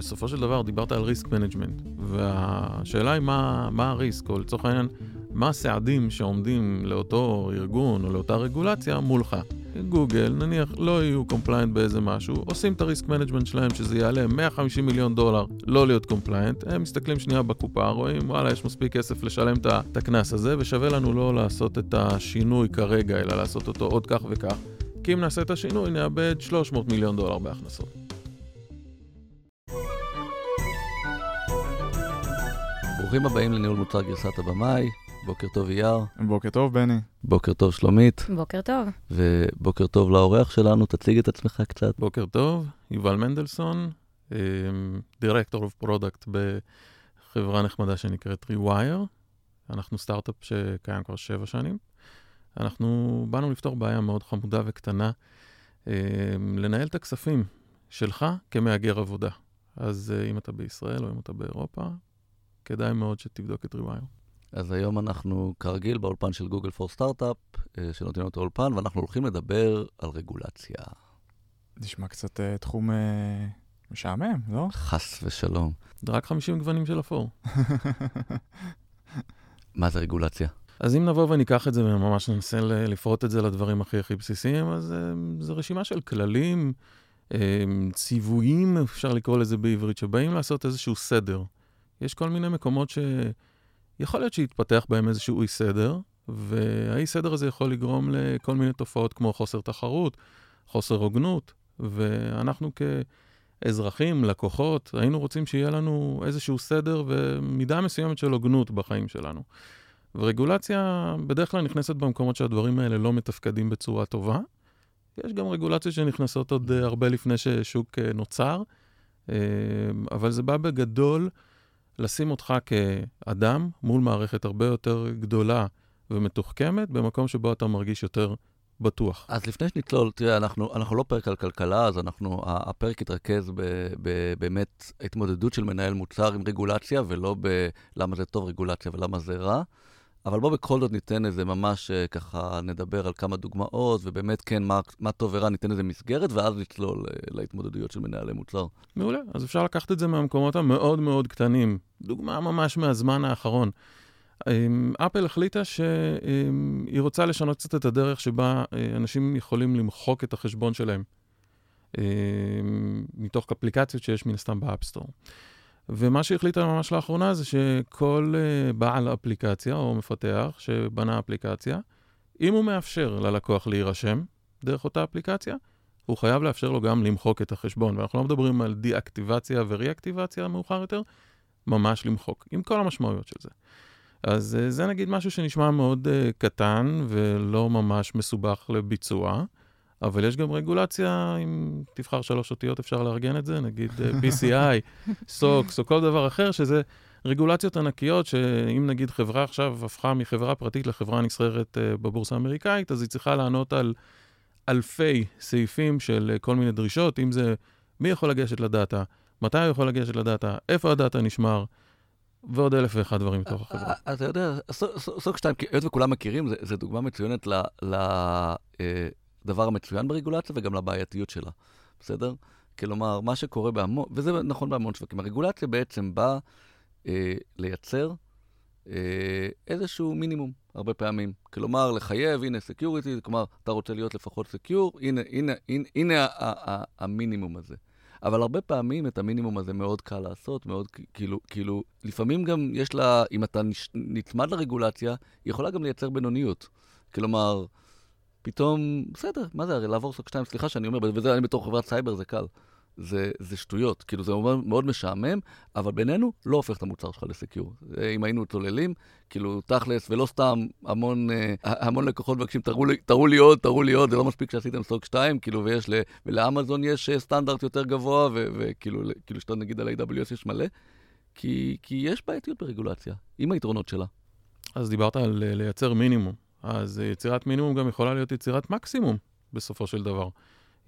בסופו של דבר דיברת על risk management, והשאלה היא מה, מה ה risk, או לצורך העניין, מה הסעדים שעומדים לאותו ארגון או לאותה רגולציה מולך. גוגל, נניח, לא יהיו compliant באיזה משהו, עושים את ה risk management שלהם שזה יעלה 150 מיליון דולר לא להיות compliant, הם מסתכלים שנייה בקופה, רואים, וואלה, יש מספיק כסף לשלם את הקנס הזה, ושווה לנו לא לעשות את השינוי כרגע, אלא לעשות אותו עוד כך וכך. כי אם נעשה את השינוי, נאבד 300 מיליון דולר בהכנסות. ברוכים הבאים לניהול מוצר גרסת הבמאי, בוקר טוב אייר. בוקר טוב, בני. בוקר טוב שלומית. בוקר טוב. ובוקר טוב לאורח שלנו, תציג את עצמך קצת. בוקר טוב, יובל מנדלסון, director of product בחברה נחמדה שנקראת Rewire. אנחנו סטארט-אפ שקיים כבר שבע שנים. אנחנו באנו לפתור בעיה מאוד חמודה וקטנה, לנהל את הכספים שלך כמהגר עבודה. אז אם אתה בישראל או אם אתה באירופה, כדאי מאוד שתבדוק את Rewire. אז היום אנחנו כרגיל באולפן של גוגל פור סטארט-אפ, שנותנים אותו אולפן, ואנחנו הולכים לדבר על רגולציה. נשמע קצת uh, תחום uh, משעמם, לא? חס ושלום. זה רק 50 גוונים של אפור. מה זה רגולציה? אז אם נבוא וניקח את זה וממש ננסה לפרוט את זה לדברים הכי הכי בסיסיים, אז uh, זו רשימה של כללים, uh, ציוויים, אפשר לקרוא לזה בעברית, שבאים לעשות איזשהו סדר. יש כל מיני מקומות ש... יכול להיות שיתפתח בהם איזשהו אי סדר, והאי סדר הזה יכול לגרום לכל מיני תופעות כמו חוסר תחרות, חוסר הוגנות, ואנחנו כאזרחים, לקוחות, היינו רוצים שיהיה לנו איזשהו סדר ומידה מסוימת של הוגנות בחיים שלנו. ורגולציה בדרך כלל נכנסת במקומות שהדברים האלה לא מתפקדים בצורה טובה. יש גם רגולציות שנכנסות עוד הרבה לפני ששוק נוצר, אבל זה בא בגדול לשים אותך כאדם מול מערכת הרבה יותר גדולה ומתוחכמת, במקום שבו אתה מרגיש יותר בטוח. אז לפני שנצלול, תראה, אנחנו, אנחנו לא פרק על כלכלה, אז אנחנו, הפרק יתרכז ב, ב, באמת התמודדות של מנהל מוצר עם רגולציה, ולא בלמה זה טוב רגולציה ולמה זה רע. אבל בואו בכל זאת ניתן איזה ממש ככה, נדבר על כמה דוגמאות, ובאמת כן, מה, מה טוב ורע, ניתן איזה מסגרת, ואז נצלול להתמודדויות של מנהלי מוצר. מעולה, אז אפשר לקחת את זה מהמקומות המאוד מאוד קטנים. דוגמה ממש מהזמן האחרון. אפל החליטה שהיא רוצה לשנות קצת את הדרך שבה אנשים יכולים למחוק את החשבון שלהם, מתוך אפליקציות שיש מן הסתם ב App Store. ומה שהחליטה ממש לאחרונה זה שכל בעל אפליקציה או מפתח שבנה אפליקציה, אם הוא מאפשר ללקוח להירשם דרך אותה אפליקציה, הוא חייב לאפשר לו גם למחוק את החשבון. ואנחנו לא מדברים על deactivation ו reactivation מאוחר יותר, ממש למחוק, עם כל המשמעויות של זה. אז זה נגיד משהו שנשמע מאוד uh, קטן ולא ממש מסובך לביצוע, אבל יש גם רגולציה, אם תבחר שלוש אותיות אפשר לארגן את זה, נגיד uh, PCI, SOX או כל דבר אחר, שזה רגולציות ענקיות, שאם נגיד חברה עכשיו הפכה מחברה פרטית לחברה נסחרת uh, בבורסה האמריקאית, אז היא צריכה לענות על אלפי סעיפים של uh, כל מיני דרישות, אם זה מי יכול לגשת לדאטה, מתי הוא יכול לגשת לדאטה, איפה הדאטה נשמר, ועוד אלף ואחד דברים מתוך החברה. אתה יודע, סוג שתיים, היות וכולם מכירים, זו דוגמה מצוינת לדבר המצוין ברגולציה וגם לבעייתיות שלה, בסדר? כלומר, מה שקורה בהמון, וזה נכון בהמון שווקים, הרגולציה בעצם באה אה, לייצר אה, איזשהו מינימום, הרבה פעמים. כלומר, לחייב, הנה security, כלומר, אתה רוצה להיות לפחות secure, הנה, הנה, הנה, הנה המינימום הזה. אבל הרבה פעמים את המינימום הזה מאוד קל לעשות, מאוד כאילו, כאילו, לפעמים גם יש לה, אם אתה נצמד לרגולציה, היא יכולה גם לייצר בינוניות. כלומר, פתאום, בסדר, מה זה הרי לעבור סוג 2, סליחה שאני אומר, וזה אני בתור חברת סייבר, זה קל. זה, זה שטויות, כאילו זה מאוד, משעמם, אבל בינינו לא הופך את המוצר שלך לסקיור. אם היינו צוללים, כאילו תכלס, ולא סתם המון, אה, המון לקוחות מבקשים, תראו תראו לי עוד, תראו לי עוד, זה לא מספיק שעשיתם סוג 2, כאילו, ויש, ל, ולאמזון יש סטנדרט יותר גבוה, וכאילו, כאילו שאתה נגיד על AWS יש מלא, כי, כי יש בעייתיות ברגולציה, עם היתרונות שלה. אז דיברת על לייצר מינימום, אז יצירת מינימום גם יכולה להיות יצירת מקסימום, בסופו של דבר.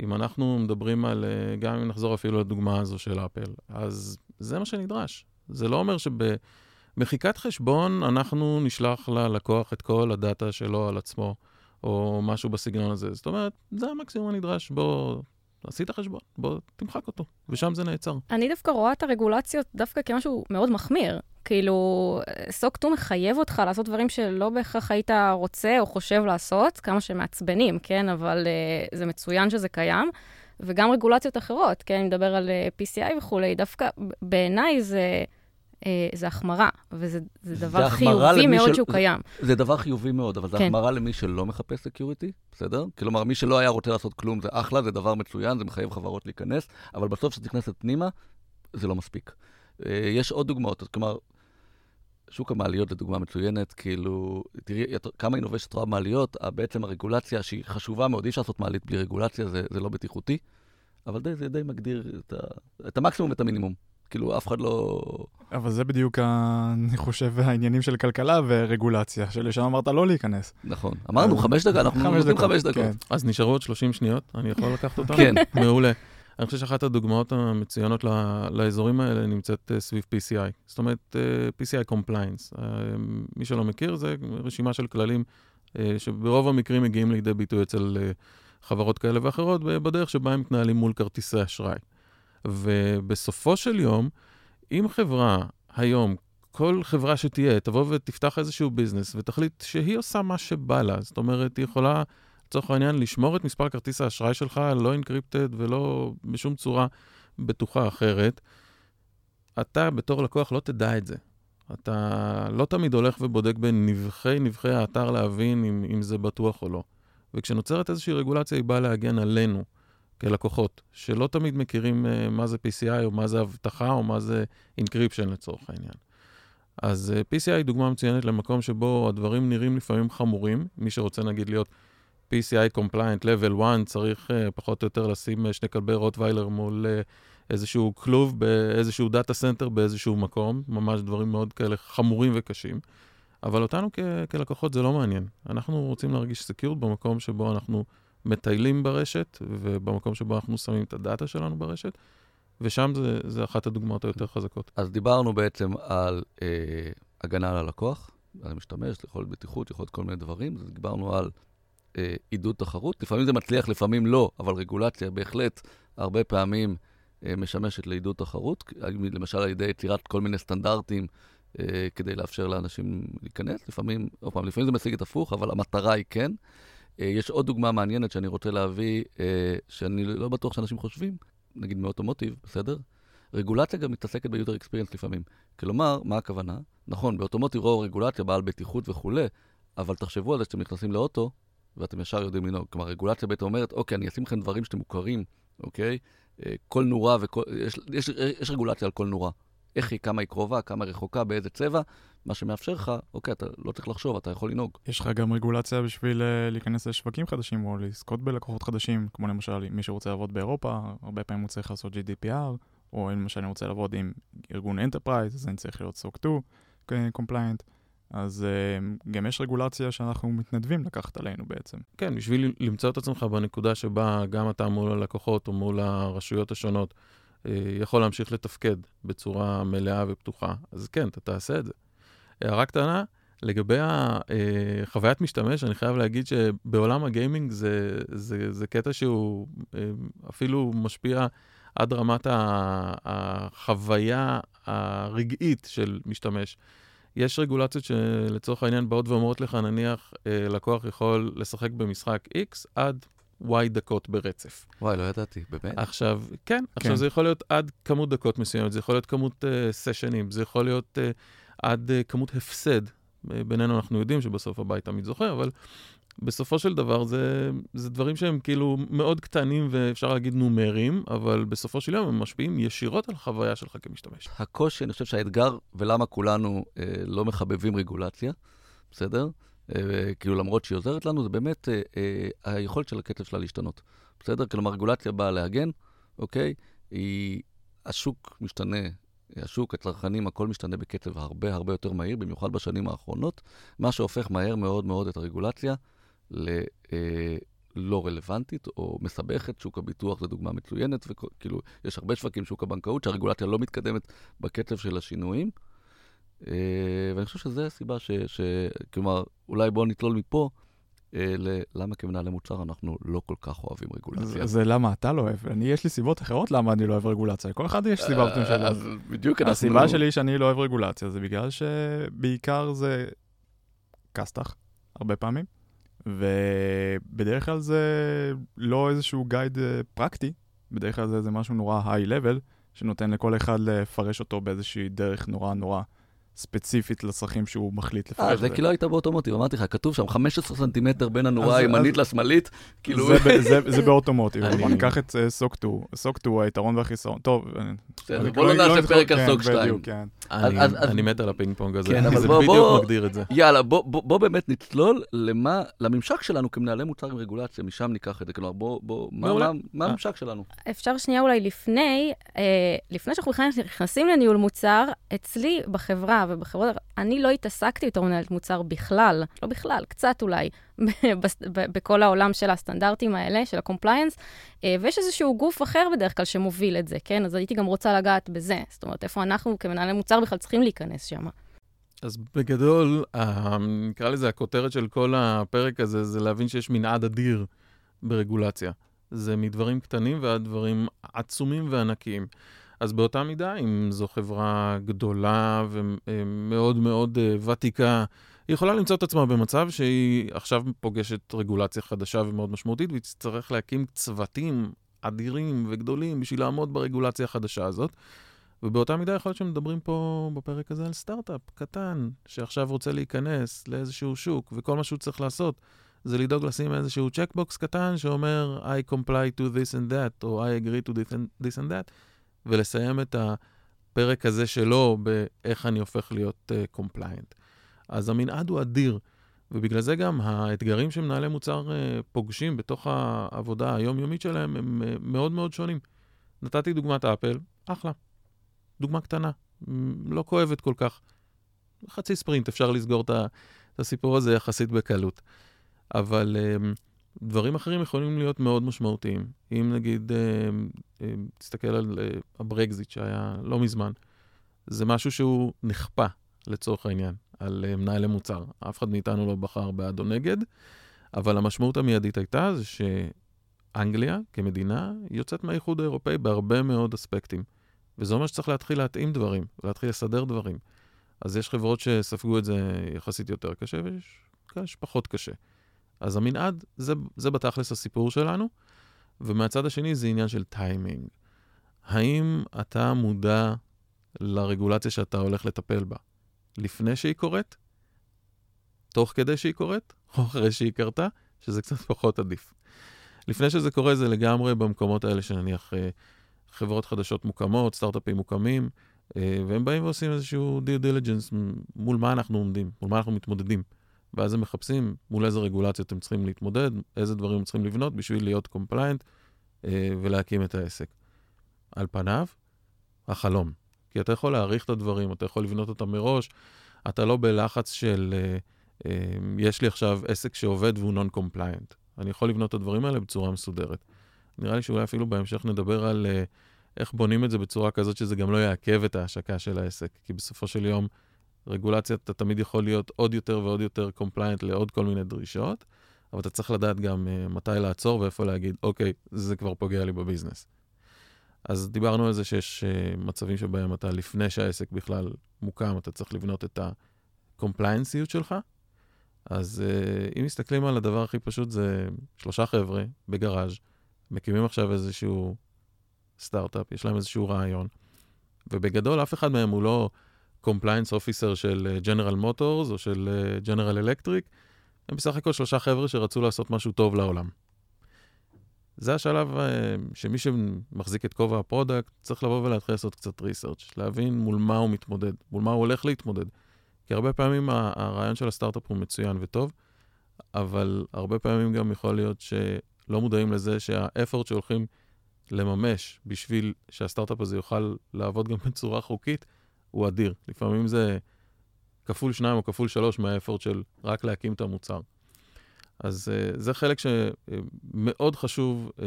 אם אנחנו מדברים על, גם אם נחזור אפילו לדוגמה הזו של אפל, אז זה מה שנדרש. זה לא אומר שבמחיקת חשבון אנחנו נשלח ללקוח את כל הדאטה שלו על עצמו, או משהו בסגנון הזה. זאת אומרת, זה המקסימום הנדרש, בוא עשית חשבון, בוא תמחק אותו, ושם זה נעצר. אני דווקא רואה את הרגולציות דווקא כמשהו מאוד מחמיר. כאילו, SOC 2 מחייב אותך לעשות דברים שלא בהכרח היית רוצה או חושב לעשות, כמה שמעצבנים, כן? אבל uh, זה מצוין שזה קיים. וגם רגולציות אחרות, כן? אני מדבר על uh, PCI וכולי, דווקא בעיניי זה... אה, זה החמרה, וזה זה דבר זה חיובי מאוד. שהוא קיים. זה, זה דבר חיובי מאוד, אבל זה כן. החמרה למי שלא מחפש security, בסדר? כלומר, מי שלא היה רוצה לעשות כלום זה אחלה, זה דבר מצוין, זה מחייב חברות להיכנס, אבל בסוף כשאת נכנסת פנימה, זה לא מספיק. אה, יש עוד דוגמאות, כלומר, שוק המעליות זה דוגמה מצוינת, כאילו, תראי כמה אינוביישת רואה מעליות, בעצם הרגולציה שהיא חשובה מאוד, אי אפשר לעשות מעלית בלי רגולציה, זה, זה לא בטיחותי, אבל די, זה די מגדיר את, ה, את המקסימום ואת המינימום. כאילו, אף אחד לא... אבל זה בדיוק, ה... אני חושב, העניינים של כלכלה ורגולציה, שלשם אמרת לא להיכנס. נכון. אמרנו, חמש דקות, אנחנו נותנים חמש דקות. כן. אז נשארו עוד 30 שניות, אני יכול לקחת אותם? כן. מעולה. אני חושב שאחת הדוגמאות המצוינות לאזורים האלה נמצאת אה, סביב PCI. זאת אומרת, אה, PCI Compliance. אה, מי שלא מכיר, זה רשימה של כללים שברוב המקרים מגיעים לידי ביטוי אצל חברות כאלה ואחרות, בדרך שבה הם מתנהלים מול כרטיסי אשראי. ובסופו של יום, אם חברה היום, כל חברה שתהיה, תבוא ותפתח איזשהו ביזנס ותחליט שהיא עושה מה שבא לה, זאת אומרת, היא יכולה, לצורך העניין, לשמור את מספר כרטיס האשראי שלך לא אינקריפטד ולא בשום צורה בטוחה אחרת, אתה בתור לקוח לא תדע את זה. אתה לא תמיד הולך ובודק בנבחי נבחי האתר להבין אם, אם זה בטוח או לא. וכשנוצרת איזושהי רגולציה, היא באה להגן עלינו. כלקוחות, שלא תמיד מכירים uh, מה זה PCI או מה זה אבטחה או מה זה Encryption לצורך העניין. אז uh, PCI היא דוגמה מצוינת למקום שבו הדברים נראים לפעמים חמורים. מי שרוצה נגיד להיות PCI Compliant Level 1 צריך uh, פחות או יותר לשים שני כלבי רוטוויילר מול איזשהו כלוב באיזשהו data center באיזשהו מקום, ממש דברים מאוד כאלה חמורים וקשים. אבל אותנו כ- כלקוחות זה לא מעניין. אנחנו רוצים להרגיש secured במקום שבו אנחנו מטיילים ברשת, ובמקום שבו אנחנו שמים את הדאטה שלנו ברשת, ושם זה, זה אחת הדוגמאות היותר חזקות. אז דיברנו בעצם על אה, הגנה על הלקוח, על המשתמש, יכול להיות בטיחות, יכול להיות כל מיני דברים, דיברנו על אה, עידוד תחרות. לפעמים זה מצליח, לפעמים לא, אבל רגולציה בהחלט הרבה פעמים אה, משמשת לעידוד תחרות, למשל על ידי יצירת כל מיני סטנדרטים אה, כדי לאפשר לאנשים להיכנס. לפעמים, עוד פעם, לפעמים זה משיג את הפוך, אבל המטרה היא כן. אה, יש עוד דוגמה מעניינת שאני רוצה להביא, אה, שאני לא בטוח שאנשים חושבים, נגיד מאוטומוטיב, בסדר? רגולציה גם מתעסקת ביוטר אקספיריאנס לפעמים. כלומר, מה הכוונה? נכון, באוטומוטיב רוב רגולציה, בעל בטיחות וכולי, אבל תחשבו על זה שאתם נכנסים לאוטו, ואתם ישר יודעים לנהוג. כלומר, רגולציה בעצם אומרת, אוקיי, אני אשים לכם דברים שאתם מוכרים, אוקיי? אה, כל נורה וכל... יש, יש, יש רגולציה על כל נורה. איך היא, כמה היא קרובה, כמה רחוקה, באיזה צבע, מה שמאפשר לך, אוקיי, אתה לא צריך לחשוב, אתה יכול לנהוג. יש לך גם רגולציה בשביל uh, להיכנס לשווקים חדשים או לזכות בלקוחות חדשים, כמו למשל מי שרוצה לעבוד באירופה, הרבה פעמים הוא צריך לעשות GDPR, או למשל אני רוצה לעבוד עם ארגון enterprise, אז אני צריך להיות SOC 2 compliant. אז uh, גם יש רגולציה שאנחנו מתנדבים לקחת עלינו בעצם. כן, בשביל למצוא את עצמך בנקודה שבה גם אתה מול הלקוחות או מול הרשויות השונות אה, יכול להמשיך לתפקד בצורה מלאה ופתוחה, אז כן, אתה תעשה את זה. הערה קטנה, לגבי אה, משתמש, אני חייב להגיד שבעולם ה gaming זה, זה, זה קטע שהוא אה, אפילו משפיע עד רמת החוויה הרגעית של משתמש. יש רגולציות שלצורך העניין באות ואומרות לך, נניח לקוח יכול לשחק במשחק X עד Y דקות ברצף. וואי, לא ידעתי, באמת? עכשיו, כן, כן. עכשיו זה יכול להיות עד כמות דקות מסוימת, זה יכול להיות כמות uh, סשנים, זה יכול להיות uh, עד uh, כמות הפסד. בינינו אנחנו יודעים שבסוף הבית תמיד זוכר, אבל בסופו של דבר זה, זה דברים שהם כאילו מאוד קטנים ואפשר להגיד נומריים, אבל בסופו של יום הם משפיעים ישירות על החוויה שלך כמשתמש. הקושי, אני חושב שהאתגר, ולמה כולנו אה, לא מחבבים רגולציה, בסדר? אה, כאילו למרות שהיא עוזרת לנו, זה באמת אה, אה, היכולת של הקצב שלה להשתנות. בסדר? כלומר, רגולציה באה להגן, אוקיי? היא, השוק משתנה, השוק, הצרכנים, הכל משתנה בקצב הרבה הרבה יותר מהיר, במיוחד בשנים האחרונות, מה שהופך מהר מאוד מאוד את הרגולציה ללא רלוונטית או מסבכת. שוק הביטוח זה דוגמה מצוינת, וכאילו, יש הרבה שווקים, שוק הבנקאות, שהרגולציה לא מתקדמת בקצב של השינויים. אה, ואני חושב שזו הסיבה ש... ש... כלומר, אולי בואו נצלול מפה אה, ללמה כמנהלי מוצר אנחנו לא כל כך אוהבים רגולציה. זה, זה למה אתה לא אוהב. אני, יש לי סיבות אחרות למה אני לא אוהב רגולציה. לכל אחד יש סיבה אה, שלו. אז בדיוק אנחנו... הסיבה שלי שאני לא אוהב רגולציה זה בגלל שבעיקר זה כסת"ח, הרבה פעמים, ובדרך כלל זה לא איזשהו גייד פרקטי, בדרך כלל זה, זה משהו נורא היי-לבל, שנותן לכל אחד לפרש אותו באיזושהי דרך נורא נורא ספציפית לצרכים שהוא מחליט לפרש. אה, זה כאילו היית באוטומוטיב, אמרתי לך, כתוב שם 15 סנטימטר בין הנורה הימנית לשמאלית, כאילו... זה באוטומוטיב, אבל בוא ניקח את אה, סוק 2, סוק 2, היתרון והחיסרון, טוב, אה, בוא לא נעשה נדחוף- פרק על כן, סוק 2. בדיוק, כן. אני, מת על הפינג פונג הזה, כן, זה בדיוק מגדיר את זה. יאללה, בוא, באמת נצלול למה, לממשק שלנו כמנהלי מוצר עם רגולציה, משם ניקח את זה. כלומר, בוא, מה, מעולה. מה, מה אה. הממשק שלנו? אפשר שנייה אולי לפני, אה, לפני שאנחנו בכלל נכנסים לניהול מוצר, אצלי בחברה ובחברות, אני לא התעסקתי בתור מנהלת מוצר בכלל, לא בכלל, קצת אולי, בכל העולם של הסטנדרטים האלה, של ה-compliance, אה, ויש איזשהו גוף אחר בדרך כלל שמוביל את זה, כן? אז הייתי גם רוצה לגעת בזה. זאת אומרת, איפה אנחנו כמנהלי מוצר בכלל צריכים להיכנס שם. אז בגדול, ה- נקרא לזה הכותרת של כל הפרק הזה, זה להבין שיש מנעד אדיר ברגולציה. זה מדברים קטנים ועד דברים עצומים וענקיים. אז באותה מידה, אם זו חברה גדולה ומאוד מאוד אה, ותיקה, היא יכולה למצוא את עצמה במצב שהיא עכשיו פוגשת רגולציה חדשה ומאוד משמעותית, והיא תצטרך להקים צוותים אדירים וגדולים בשביל לעמוד ברגולציה החדשה הזאת. ובאותה מידה יכול להיות שמדברים פה בפרק הזה על סטארט-אפ קטן, שעכשיו רוצה להיכנס לאיזשהו שוק, וכל מה שהוא צריך לעשות זה לדאוג לשים איזשהו checkbox קטן שאומר I comply to this and that, או I agree to this and, this and that, ולסיים את הפרק הזה שלו באיך אני הופך להיות uh, compliant. אז המנעד הוא אדיר, ובגלל זה גם האתגרים שמנהלי מוצר uh, פוגשים בתוך העבודה היומיומית שלהם הם uh, מאוד מאוד שונים. נתתי דוגמת אפל, אחלה. דוגמה קטנה, לא כואבת כל כך. חצי ספרינט, אפשר לסגור את הסיפור הזה יחסית בקלות. אבל um, דברים אחרים יכולים להיות מאוד משמעותיים. אם נגיד, um, um, תסתכל על uh, הברקזיט שהיה לא מזמן, זה משהו שהוא נכפה, לצורך העניין, על מנהלי מוצר. אף אחד מאיתנו לא בחר בעד או נגד, אבל המשמעות המיידית הייתה זה שאנגליה, כמדינה, יוצאת מהאיחוד האירופאי בהרבה מאוד אספקטים. וזה אומר שצריך להתחיל להתאים דברים, להתחיל לסדר דברים. אז יש חברות שספגו את זה יחסית יותר קשה, ויש שפחות קשה. אז המנעד, זה, זה בתכלס הסיפור שלנו, ומהצד השני זה עניין של טיימינג. האם אתה מודע לרגולציה שאתה הולך לטפל בה לפני שהיא קורית, תוך כדי שהיא קורית, או אחרי שהיא קרתה, שזה קצת פחות עדיף. לפני שזה קורה זה לגמרי במקומות האלה שנניח אה, חברות חדשות מוקמות, סטארט-אפים מוקמים, אה, והם באים ועושים איזשהו due diligence מול מה אנחנו עומדים, מול מה אנחנו מתמודדים. ואז הם מחפשים מול איזה רגולציות הם צריכים להתמודד, איזה דברים הם צריכים לבנות בשביל להיות compliant אה, ולהקים את העסק. על פניו, החלום. כי אתה יכול להעריך את הדברים, אתה יכול לבנות אותם מראש, אתה לא בלחץ של אה, אה, יש לי עכשיו עסק שעובד והוא non-compliant. אני יכול לבנות את הדברים האלה בצורה מסודרת. נראה לי שאולי אפילו בהמשך נדבר על אה, איך בונים את זה בצורה כזאת שזה גם לא יעכב את ההשקה של העסק. כי בסופו של יום, רגולציה, אתה תמיד יכול להיות עוד יותר ועוד יותר compliant לעוד כל מיני דרישות, אבל אתה צריך לדעת גם uh, מתי לעצור ואיפה להגיד, אוקיי, זה כבר פוגע לי בביזנס. אז דיברנו על זה שיש uh, מצבים שבהם אתה, לפני שהעסק בכלל מוקם, אתה צריך לבנות את ה-compliance יות שלך. אז uh, אם מסתכלים על הדבר הכי פשוט, זה שלושה חבר'ה בגראז', מקימים עכשיו איזשהו סטארט-אפ, יש להם איזשהו רעיון, ובגדול אף אחד מהם הוא לא compliance officer של ג'נרל מוטורס או של ג'נרל אלקטריק, הם בסך הכל שלושה חבר'ה שרצו לעשות משהו טוב לעולם. זה השלב uh, שמי שמחזיק את כובע ה product צריך לבוא ולהתחיל לעשות קצת research, להבין מול מה הוא מתמודד, מול מה הוא הולך להתמודד. כי הרבה פעמים הרעיון של הסטארט-אפ הוא מצוין וטוב, אבל הרבה פעמים גם יכול להיות שלא מודעים לזה שהאפורט שהולכים לממש בשביל שהסטארט-אפ הזה יוכל לעבוד גם בצורה חוקית, הוא אדיר. לפעמים זה כפול שניים או כפול שלוש מהאפורט של רק להקים את המוצר. אז uh, זה חלק שמאוד חשוב uh, uh,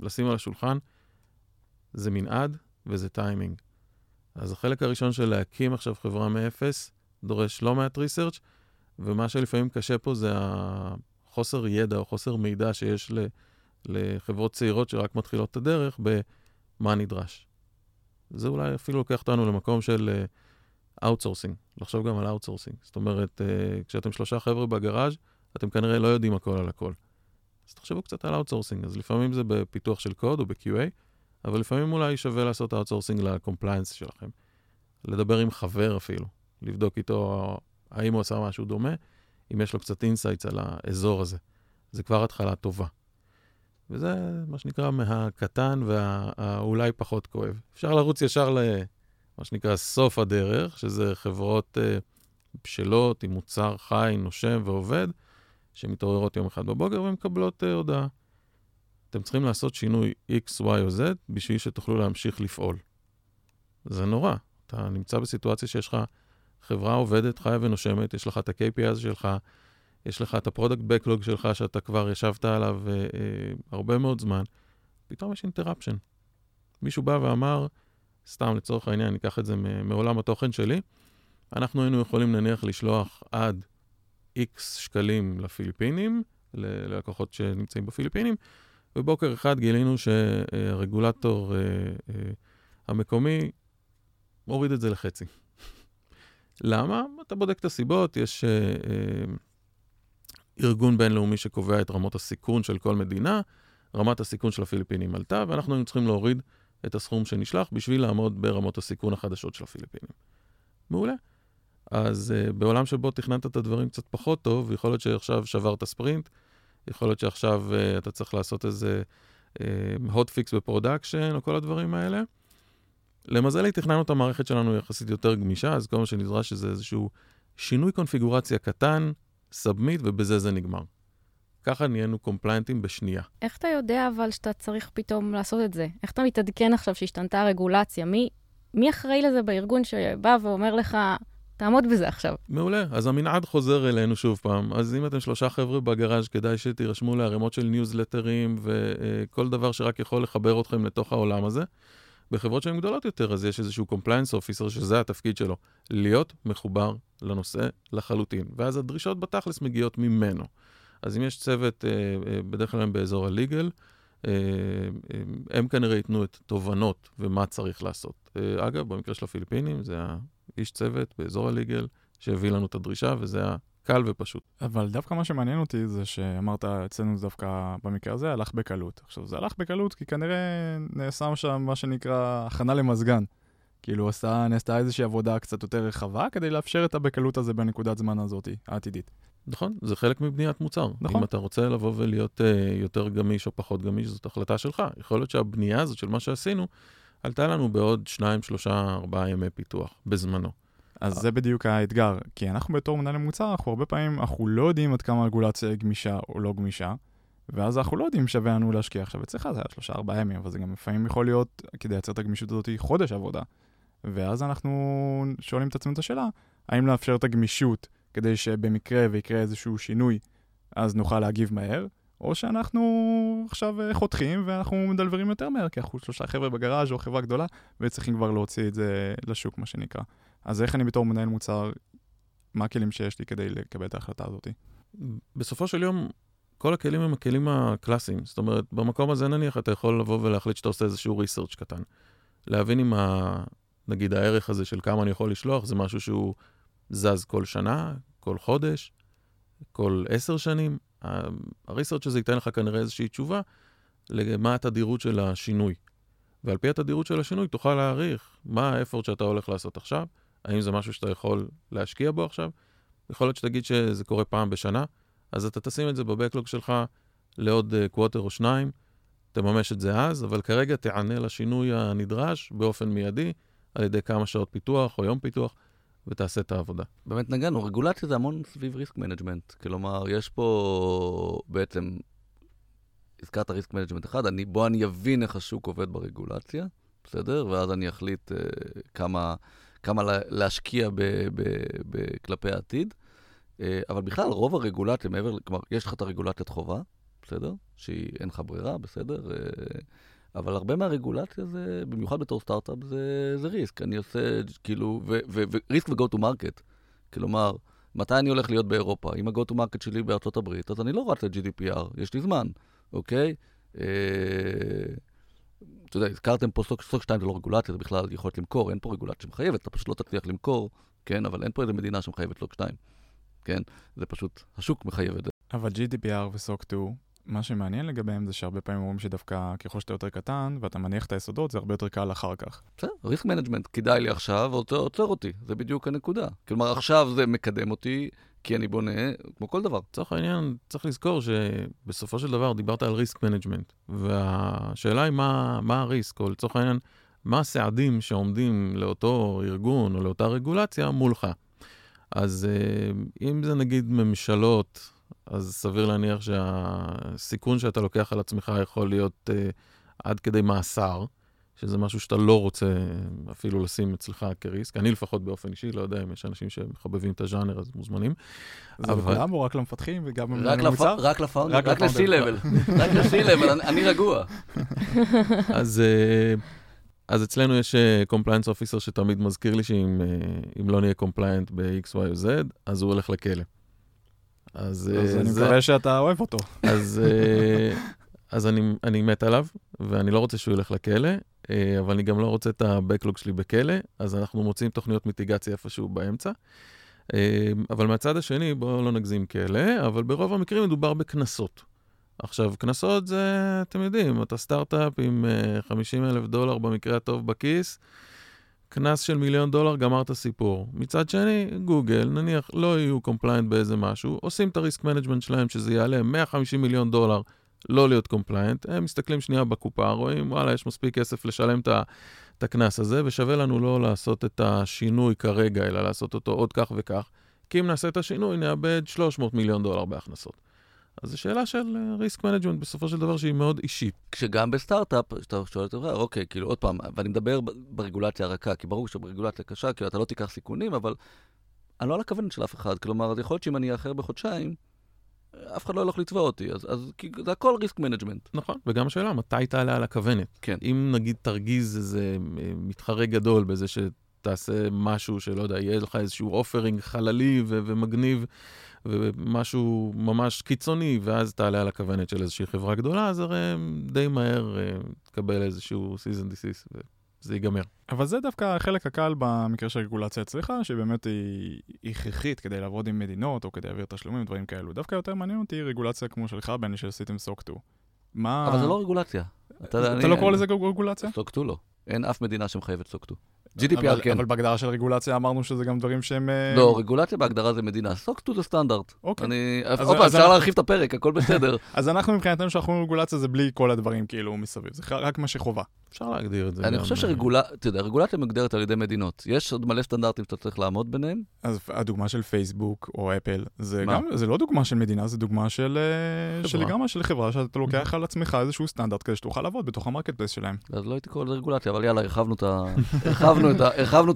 לשים על השולחן, זה מנעד וזה טיימינג. אז החלק הראשון של להקים עכשיו חברה מאפס, דורש לא מעט research, ומה שלפעמים קשה פה זה החוסר ידע או חוסר מידע שיש לחברות צעירות שרק מתחילות את הדרך במה נדרש. זה אולי אפילו לוקח אותנו למקום של outsourcing, uh, לחשוב גם על outsourcing. זאת אומרת, uh, כשאתם שלושה חבר'ה בגראז', אתם כנראה לא יודעים הכל על הכל. אז תחשבו קצת על outsourcing. אז לפעמים זה בפיתוח של קוד או ב-QA, אבל לפעמים אולי שווה לעשות outsourcing ל compliance שלכם. לדבר עם חבר אפילו, לבדוק איתו האם הוא עשה משהו דומה, אם יש לו קצת insights על האזור הזה. זה כבר התחלה טובה. וזה מה שנקרא מהקטן והאולי פחות כואב. אפשר לרוץ ישר למה שנקרא סוף הדרך, שזה חברות uh, בשלות עם מוצר חי, נושם ועובד, שמתעוררות יום אחד בבוקר ומקבלות uh, הודעה. אתם צריכים לעשות שינוי X, Y או Z בשביל שתוכלו להמשיך לפעול. זה נורא. אתה נמצא בסיטואציה שיש לך חברה עובדת, חיה ונושמת, יש לך את ה-KPI שלך, יש לך את ה product backlog שלך שאתה כבר ישבת עליו אה, אה, הרבה מאוד זמן, פתאום יש interruption. מישהו בא ואמר, סתם לצורך העניין, אני אקח את זה מעולם התוכן שלי, אנחנו היינו יכולים נניח לשלוח עד X שקלים לפיליפינים, ללקוחות שנמצאים בפיליפינים, ובוקר אחד גילינו שהרגולטור אה, אה, המקומי מוריד את זה לחצי. למה? אתה בודק את הסיבות, יש אה, אה, ארגון בינלאומי שקובע את רמות הסיכון של כל מדינה, רמת הסיכון של הפיליפינים עלתה, ואנחנו היינו צריכים להוריד את הסכום שנשלח בשביל לעמוד ברמות הסיכון החדשות של הפיליפינים. מעולה. אז uh, בעולם שבו תכננת את הדברים קצת פחות טוב, יכול להיות שעכשיו שברת ספרינט, יכול להיות שעכשיו uh, אתה צריך לעשות איזה hot fix ב production, או כל הדברים האלה. למזלי, תכננו את המערכת שלנו יחסית יותר גמישה, אז כל מה שנדרש זה איזשהו שינוי קונפיגורציה קטן, submit, ובזה זה נגמר. ככה נהיינו compliant ים בשנייה. איך אתה יודע אבל שאתה צריך פתאום לעשות את זה? איך אתה מתעדכן עכשיו שהשתנתה הרגולציה? מי, מי אחראי לזה בארגון שבא ואומר לך, תעמוד בזה עכשיו? מעולה. אז המנעד חוזר אלינו שוב פעם. אז אם אתם שלושה חבר'ה בגראז', כדאי שתירשמו לערימות של ניוזלטרים וכל דבר שרק יכול לחבר אתכם לתוך העולם הזה. בחברות שהן גדולות יותר, אז יש איזשהו compliance officer שזה התפקיד שלו, להיות מחובר לנושא לחלוטין. ואז הדרישות בתכלס מגיעות ממנו. אז אם יש צוות, אה, אה, בדרך כלל הם באזור הליגל, אה, הם כנראה ייתנו את תובנות ומה צריך לעשות. אגב, במקרה של הפיליפינים, זה האיש צוות באזור הליגל שהביא לנו את הדרישה, וזה קל ופשוט. אבל דווקא מה שמעניין אותי זה שאמרת, אצלנו זה דווקא במקרה הזה הלך בקלות. עכשיו, זה הלך בקלות כי כנראה נעשה שם מה שנקרא הכנה למזגן. כאילו עשה, נעשתה איזושהי עבודה קצת יותר רחבה כדי לאפשר את הבקלות הזה בנקודת זמן הזאת, העתידית. נכון, זה חלק מבניית מוצר. נכון. אם אתה רוצה לבוא ולהיות uh, יותר גמיש או פחות גמיש, זאת החלטה שלך. יכול להיות שהבנייה הזאת של מה שעשינו, עלתה לנו בעוד שניים, שלושה, ארבעה ימי פיתוח, בזמנו. אז זה בדיוק האתגר, כי אנחנו בתור מנהלי מוצר, אנחנו הרבה פעמים, אנחנו לא יודעים עד כמה הרגולציה היא גמישה או לא גמישה, ואז אנחנו לא יודעים שווה לנו להשקיע. עכשיו, אצלך זה היה שלושה ארבעה ימים, אבל זה גם לפעמים יכול להיות, כדי לייצר את הגמישות הזאת, חודש עבודה. ואז אנחנו שואלים את עצמנו את השאלה, האם לאפשר את הגמישות כדי שבמקרה ויקרה איזשהו שינוי, אז נוכל להגיב מהר, או שאנחנו עכשיו אה, חותכים ואנחנו מדלברים יותר מהר, כי אנחנו שלושה חבר'ה בגראז' או חברה גדולה, וצריכים כבר להוציא את זה לשוק, מה שנקרא. אז איך אני בתור מנהל מוצר, מה הכלים שיש לי כדי לקבל את ההחלטה הזאת? בסופו של יום, כל הכלים הם הכלים הקלאסיים. זאת אומרת, במקום הזה נניח אתה יכול לבוא ולהחליט שאתה עושה איזשהו ריסרצ' קטן. להבין אם, ה, נגיד, הערך הזה של כמה אני יכול לשלוח, זה משהו שהוא זז כל שנה, כל חודש, כל עשר שנים. הריסרצ' הזה ייתן לך כנראה איזושהי תשובה למה התדירות של השינוי. ועל פי התדירות של השינוי תוכל להעריך מה האפורט שאתה הולך לעשות עכשיו, האם זה משהו שאתה יכול להשקיע בו עכשיו? יכול להיות שתגיד שזה קורה פעם בשנה, אז אתה תשים את זה בבקלוג שלך לעוד קווטר אה, או שניים, תממש את זה אז, אבל כרגע תענה לשינוי הנדרש באופן מיידי, על ידי כמה שעות פיתוח או יום פיתוח, ותעשה את העבודה. באמת נגענו, רגולציה זה המון סביב risk management. כלומר, יש פה בעצם, הזכרת risk management אחד, אני, בוא אני אבין איך השוק עובד ברגולציה, בסדר? ואז אני אחליט uh, כמה, כמה להשקיע ב, ב, ב, כלפי העתיד. Uh, אבל בכלל, רוב הרגולציה, מעבר, כלומר, יש לך את הרגולציית חובה, בסדר? שהיא, אין לך ברירה, בסדר? Uh, אבל הרבה מהרגולציה זה, במיוחד בתור סטארט-אפ, זה, זה ריסק. אני עושה, כאילו, וריסק ו-go to market. כלומר, מתי אני הולך להיות באירופה? אם ה-go to market שלי בארצות הברית, אז אני לא רץ ל-GDPR, יש לי זמן, אוקיי? אה, אתה יודע, הזכרתם פה סוק, סוק 2 זה לא רגולציה, זה בכלל יכולת למכור, אין פה רגולציה שמחייבת, אתה פשוט לא תצליח למכור, כן? אבל אין פה איזה מדינה שמחייבת סוק 2, כן? זה פשוט, השוק מחייב את זה. אבל GDPR ו SOC 2, מה שמעניין לגביהם זה שהרבה פעמים אומרים שדווקא ככל שאתה יותר קטן ואתה מניח את היסודות, זה הרבה יותר קל אחר כך. בסדר, risk management, כדאי לי עכשיו, עוצר, עוצר אותי, זה בדיוק הנקודה. כלומר, עכשיו זה מקדם אותי, כי אני בונה, כמו כל דבר. לצורך העניין, צריך לזכור שבסופו של דבר דיברת על risk management, והשאלה היא מה, מה ה risk, או לצורך העניין, מה הסעדים שעומדים לאותו ארגון או לאותה רגולציה מולך. אז אה, אם זה נגיד ממשלות, אז סביר להניח שהסיכון שאתה לוקח על עצמך יכול להיות uh, עד כדי מאסר, שזה משהו שאתה לא רוצה אפילו לשים אצלך כריסק. אני לפחות באופן אישי, לא יודע אם יש אנשים שמחבבים את הז'אנר, אז מוזמנים. זה אבל... לכולם או רק למפתחים וגם למוצר? רק לפאונדר, רק ל-C-Level. רק ל-C-Level, אני רגוע. אז... אה, אז אצלנו יש compliance uh, officer שתמיד מזכיר לי שאם uh, לא נהיה compliant ב-X, Y או Z, אז הוא הולך לכלא. אז, אז אני. מקווה שאתה אוהב אותו. אז, אה, אז אני, אני מת עליו, ואני לא רוצה שהוא ילך לכלא, אה, אבל אני גם לא רוצה את ה-Backlog שלי בכלא, אז אנחנו מוצאים תוכניות מיטיגציה איפשהו באמצע. אה, אבל מהצד השני, בואו לא נגזים כלא, אבל ברוב המקרים מדובר בקנסות. עכשיו, קנסות זה, אתם יודעים, אתה סטארט-אפ עם 50 אלף דולר במקרה הטוב בכיס, קנס של מיליון דולר, גמר את הסיפור. מצד שני, גוגל, נניח, לא יהיו compliant באיזה משהו, עושים את ה risk management שלהם, שזה יעלה 150 מיליון דולר לא להיות compliant, הם מסתכלים שנייה בקופה, רואים, וואלה, יש מספיק כסף לשלם את הקנס הזה, ושווה לנו לא לעשות את השינוי כרגע, אלא לעשות אותו עוד כך וכך, כי אם נעשה את השינוי, נאבד 300 מיליון דולר בהכנסות. אז זו שאלה של risk אה, management בסופו של דבר שהיא מאוד אישית. כשגם בסטארט-אפ, שאתה שואל את זה, אוקיי, כאילו עוד פעם, ואני מדבר ברגולציה הרכה, כי ברור שברגולציה קשה, כאילו אתה לא תיקח סיכונים, אבל אני לא על הכוונת של אף אחד. כלומר, יכול להיות שאם אני אאחר בחודשיים, אף אחד לא הולך לתבוע אותי, אז, אז זה הכל risk management. נכון, וגם השאלה, מתי תעלה על הכוונת? כן. אם נגיד תרגיז איזה אה, מתחרה גדול בזה שתעשה משהו שלא יודע, יהיה לך איזשהו offering חללי ו- ומגניב, ומשהו ממש קיצוני, ואז תעלה על הכוונת של איזושהי חברה גדולה, אז הרי די מהר אה, תקבל איזשהו season disease. וזה ייגמר. אבל זה דווקא החלק הקל במקרה של רגולציה אצלך, שבאמת היא הכרחית כדי לעבוד עם מדינות, או כדי להעביר תשלומים, דברים כאלו. דווקא יותר מעניין אותי רגולציה כמו שלך, בני, שעשיתם סוק 2. מה... אבל זה לא רגולציה. אתה, אתה לא קורא לזה רגולציה? סוק 2 לא. אין אף מדינה שמחייבת סוק 2. GDPR כן. אבל בהגדרה של רגולציה אמרנו שזה גם דברים שהם... אה, לא, רגולציה בהגדרה זה מדינה. סוק טו זה סטנדרט. אוקיי. אני... עוד פעם, אפשר להרחיב את הפרק, הכל בסדר. אז אנחנו מבחינתנו שאנחנו רגולציה זה בלי כל הדברים כאילו מסביב, זה רק מה שחובה. אפשר להגדיר את זה. אני חושב שרגולציה, אתה יודע, רגולציה מוגדרת על ידי מדינות. יש עוד מלא סטנדרטים שאתה צריך לעמוד ביניהם. אז הדוגמה של פייסבוק או אפל, זה גם, זה לא דוגמה של מדינה, זה דוגמה של אה, לגמרי של חברה שאתה לוקח על עצמך איזשהו סטנדרט כזה שתוכל לעבוד בתוך ה market place שלהם. אז לא הייתי קורא לזה רגולציה, אבל יאללה, הרחבנו את לא,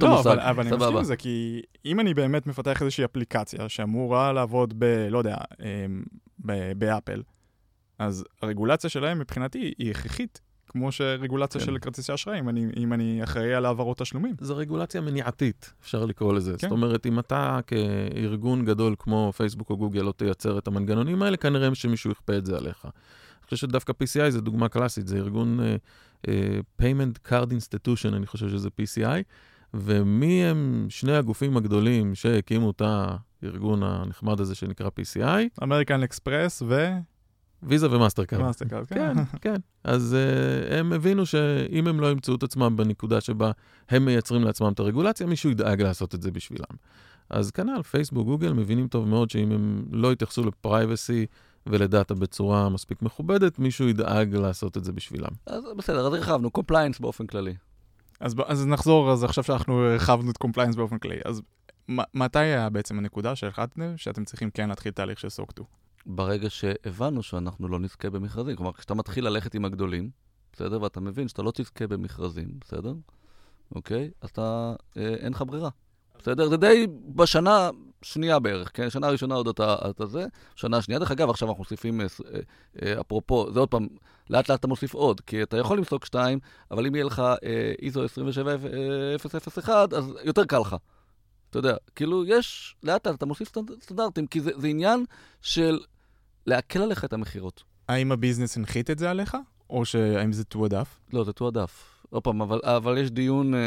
המושג. אבל, אבל אני מסכים עם זה, כי אם אני באמת מפתח איזושהי אפליקציה שאמורה לעבוד ב... לא יודע, אמ, באפל, אז הרגולציה שלהם מבחינתי היא הכרחית. כמו שרגולציה כן. של כרטיסי אשראי, אם אני, אם אני אחראי על העברות תשלומים. זו רגולציה מניעתית, אפשר לקרוא לזה. כן. זאת אומרת, אם אתה כארגון גדול כמו פייסבוק או גוגל לא תייצר את המנגנונים האלה, כנראה שמישהו יכפה את זה עליך. אני חושב שדווקא PCI זה דוגמה קלאסית, זה ארגון uh, Payment Card Institution, אני חושב שזה PCI, ומי הם שני הגופים הגדולים שהקימו את הארגון הנחמד הזה שנקרא PCI? אמריקן אקספרס ו... ויזה ומאסטרקארד. מאסטרקארד, כן. כן, כן. אז uh, הם הבינו שאם הם לא ימצאו את עצמם בנקודה שבה הם מייצרים לעצמם את הרגולציה, מישהו ידאג לעשות את זה בשבילם. אז כנ"ל, פייסבוק, גוגל מבינים טוב מאוד שאם הם לא יתייחסו ל privacy ולדאטה בצורה מספיק מכובדת, מישהו ידאג לעשות את זה בשבילם. אז בסדר, אז הרחבנו, compliance באופן כללי. אז, אז נחזור, אז עכשיו שאנחנו הרחבנו את compliance באופן כללי, אז מתי היה בעצם הנקודה שהחלטתם שאתם צריכים כן להתחיל תהליך של SOC 2? ברגע שהבנו שאנחנו לא נזכה במכרזים. כלומר, כשאתה מתחיל ללכת עם הגדולים, בסדר? ואתה מבין שאתה לא תזכה במכרזים, בסדר? אוקיי? אז אתה, אה, אין לך ברירה. בסדר? זה די בשנה שנייה בערך, כן? שנה ראשונה עוד אתה, אתה זה, שנה שנייה. דרך אגב, עכשיו אנחנו מוסיפים, אה, אה, אפרופו, זה עוד פעם, לאט לאט אתה מוסיף עוד, כי אתה יכול ל SOC שתיים, אבל אם יהיה לך אה, ISO 27001, אז יותר קל לך. אתה יודע, כאילו, יש, לאט לאט אתה מוסיף סטנד- סטנדרטים, כי זה, זה עניין של להקל עליך את המכירות. האם ה business הנחית את זה עליך, או שהאם זה תועדף? לא, זה תועדף. עוד פעם, אבל, אבל יש דיון, אה,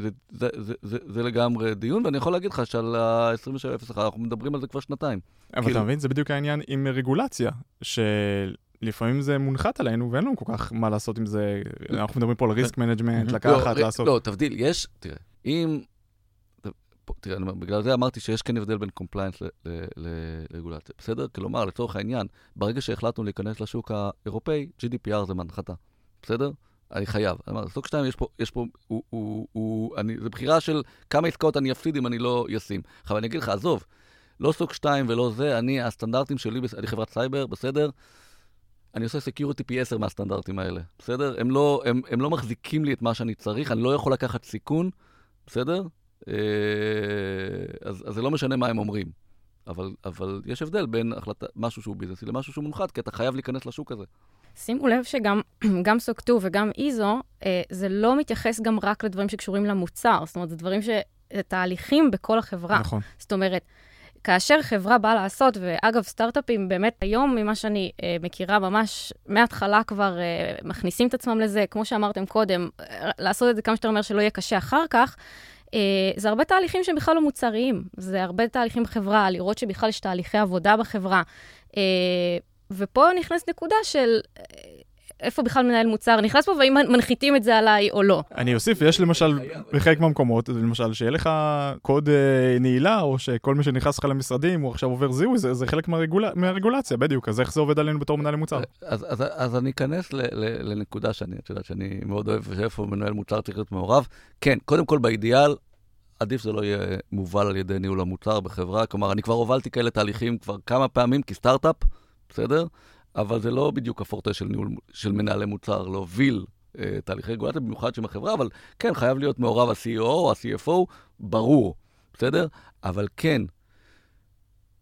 זה, זה, זה, זה, זה לגמרי דיון, ואני יכול להגיד לך שעל ה-27001 אנחנו מדברים על זה כבר שנתיים. אבל כאילו- אתה מבין, זה בדיוק העניין עם רגולציה, שלפעמים זה מונחת עלינו ואין לנו כל כך מה לעשות עם זה. אנחנו מדברים פה על risk management, לקחת, לא, לעשות. לא, תבדיל, יש, תראה, אם... תראה, בגלל זה אמרתי שיש כן הבדל בין compliance לרגולציה. בסדר? כלומר, לצורך העניין, ברגע שהחלטנו להיכנס לשוק האירופאי, GDPR זה הנחתה. בסדר? אני חייב. אומר, SOC 2 יש פה, יש פה, הוא, הוא, הוא, אני, זה בחירה של כמה עסקאות אני אפסיד אם אני לא אשים. עכשיו, אני אגיד לך, עזוב, לא SOC 2 ולא זה, אני, הסטנדרטים שלי, אני חברת סייבר, בסדר? אני עושה security פי 10 מהסטנדרטים האלה, בסדר? הם לא, הם, הם לא מחזיקים לי את מה שאני צריך, אני לא יכול לקחת סיכון, בסדר? אה, אז, אז זה לא משנה מה הם אומרים. אבל, אבל יש הבדל בין החלטה, משהו שהוא ביזנסי למשהו שהוא מונחת, כי אתה חייב להיכנס לשוק הזה. שימו לב שגם גם SOC 2 וגם ISO, אה, זה לא מתייחס גם רק לדברים שקשורים למוצר. זאת אומרת, זה דברים ש... זה תהליכים בכל החברה. נכון. זאת אומרת, כאשר חברה באה לעשות, ואגב, סטארט-אפים באמת היום, ממה שאני אה, מכירה, ממש מההתחלה כבר אה, מכניסים את עצמם לזה, כמו שאמרתם קודם, אה, לעשות את זה כמה שיותר מהר שלא יהיה קשה אחר כך. אה, זה הרבה תהליכים שהם בכלל לא מוצריים. זה הרבה תהליכים בחברה, לראות שבכלל יש תהליכי עבודה בחברה. אה, ופה נכנס נקודה של אה, איפה בכלל מנהל מוצר נכנס פה, והאם מנחיתים את זה עליי או לא. אני אוסיף, יש למשל, בחלק מהמקומות, למשל, שיהיה לך קוד אה, נעילה, או שכל מי שנכנס לך למשרדים, הוא עכשיו עובר זיהוי, זה, זה חלק מהרגול... מהרגולציה, בדיוק. אז איך זה עובד עלינו בתור מנהלי מוצר? אז, אז, אז אני אכנס ל, ל, לנקודה שאני, את יודעת, שאני מאוד אוהב, שאיפה מנהל מוצר צריך להיות מעורב. כן, קודם כל, באידיאל, עדיף זה לא יהיה מובל על ידי ניהול המוצר בחברה. כלומר, אני כבר הובלתי כאלה תהליכים כבר כמה פעמים כסטארט-אפ, בסדר? אבל זה לא בדיוק הפורטה של, ניהול, של מנהלי מוצר, להוביל אה, תהליכי רגולציה, במיוחד שם החברה, אבל כן, חייב להיות מעורב ה-CEO או ה-CFO, ברור, בסדר? אבל כן,